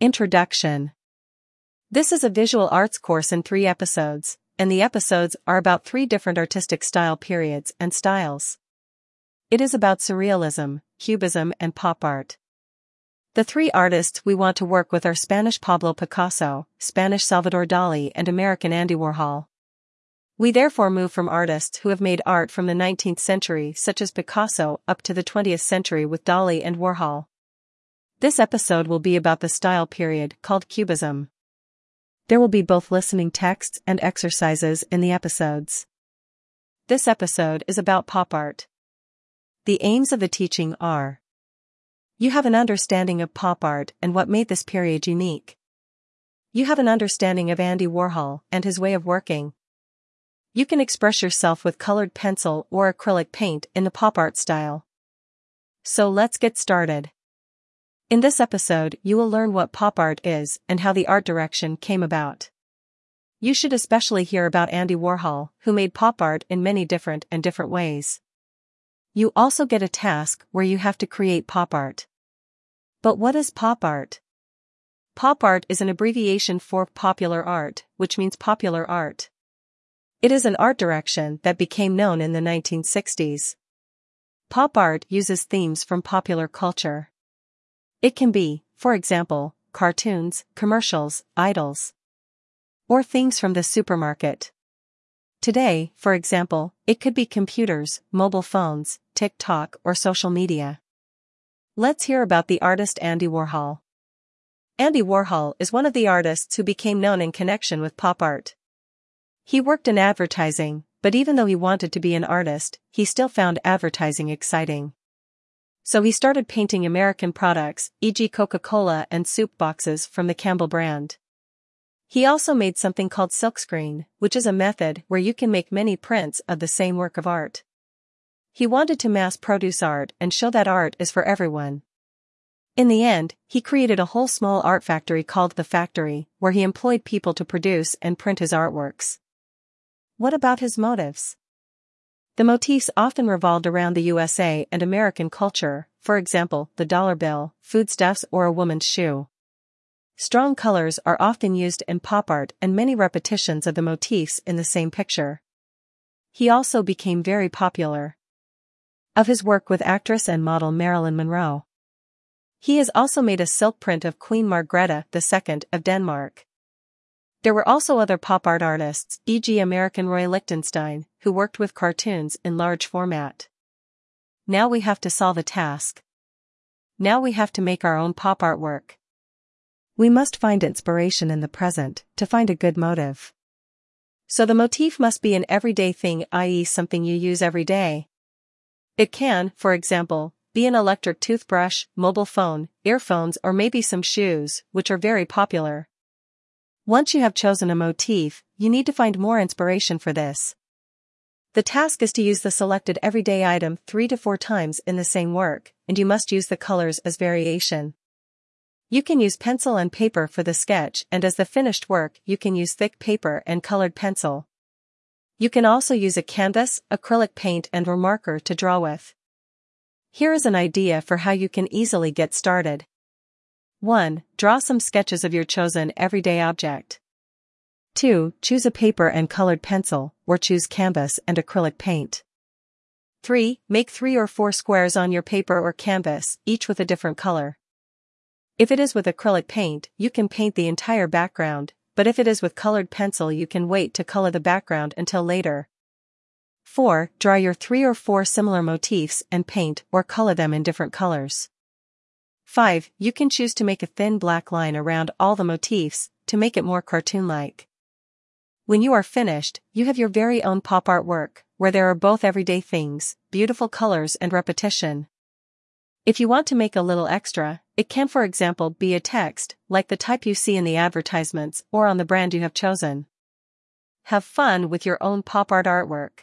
Introduction This is a visual arts course in three episodes, and the episodes are about three different artistic style periods and styles. It is about surrealism, cubism, and pop art. The three artists we want to work with are Spanish Pablo Picasso, Spanish Salvador Dali, and American Andy Warhol. We therefore move from artists who have made art from the 19th century, such as Picasso, up to the 20th century with Dali and Warhol. This episode will be about the style period called Cubism. There will be both listening texts and exercises in the episodes. This episode is about pop art. The aims of the teaching are You have an understanding of pop art and what made this period unique. You have an understanding of Andy Warhol and his way of working. You can express yourself with colored pencil or acrylic paint in the pop art style. So let's get started. In this episode, you will learn what pop art is and how the art direction came about. You should especially hear about Andy Warhol, who made pop art in many different and different ways. You also get a task where you have to create pop art. But what is pop art? Pop art is an abbreviation for popular art, which means popular art. It is an art direction that became known in the 1960s. Pop art uses themes from popular culture. It can be, for example, cartoons, commercials, idols, or things from the supermarket. Today, for example, it could be computers, mobile phones, TikTok, or social media. Let's hear about the artist Andy Warhol. Andy Warhol is one of the artists who became known in connection with pop art. He worked in advertising, but even though he wanted to be an artist, he still found advertising exciting so he started painting American products, e.g. Coca-Cola and soup boxes from the Campbell brand. He also made something called silkscreen, which is a method where you can make many prints of the same work of art. He wanted to mass produce art and show that art is for everyone. In the end, he created a whole small art factory called The Factory, where he employed people to produce and print his artworks. What about his motives? The motifs often revolved around the USA and American culture, for example, the dollar bill, foodstuffs or a woman's shoe. Strong colors are often used in pop art and many repetitions of the motifs in the same picture. He also became very popular. Of his work with actress and model Marilyn Monroe. He has also made a silk print of Queen Margrethe II of Denmark. There were also other pop art artists, e.g. American Roy Lichtenstein, who worked with cartoons in large format. Now we have to solve a task. Now we have to make our own pop artwork. We must find inspiration in the present to find a good motive. So the motif must be an everyday thing, i.e., something you use every day. It can, for example, be an electric toothbrush, mobile phone, earphones, or maybe some shoes, which are very popular. Once you have chosen a motif, you need to find more inspiration for this. The task is to use the selected everyday item three to four times in the same work, and you must use the colors as variation. You can use pencil and paper for the sketch and as the finished work you can use thick paper and colored pencil. You can also use a canvas, acrylic paint and or marker to draw with. Here is an idea for how you can easily get started. 1. Draw some sketches of your chosen everyday object. 2. Choose a paper and colored pencil, or choose canvas and acrylic paint. 3. Make three or four squares on your paper or canvas, each with a different color. If it is with acrylic paint, you can paint the entire background, but if it is with colored pencil you can wait to color the background until later. 4. Draw your three or four similar motifs and paint or color them in different colors. 5. You can choose to make a thin black line around all the motifs to make it more cartoon-like. When you are finished, you have your very own pop art work, where there are both everyday things, beautiful colors and repetition. If you want to make a little extra, it can for example be a text, like the type you see in the advertisements or on the brand you have chosen. Have fun with your own pop art artwork.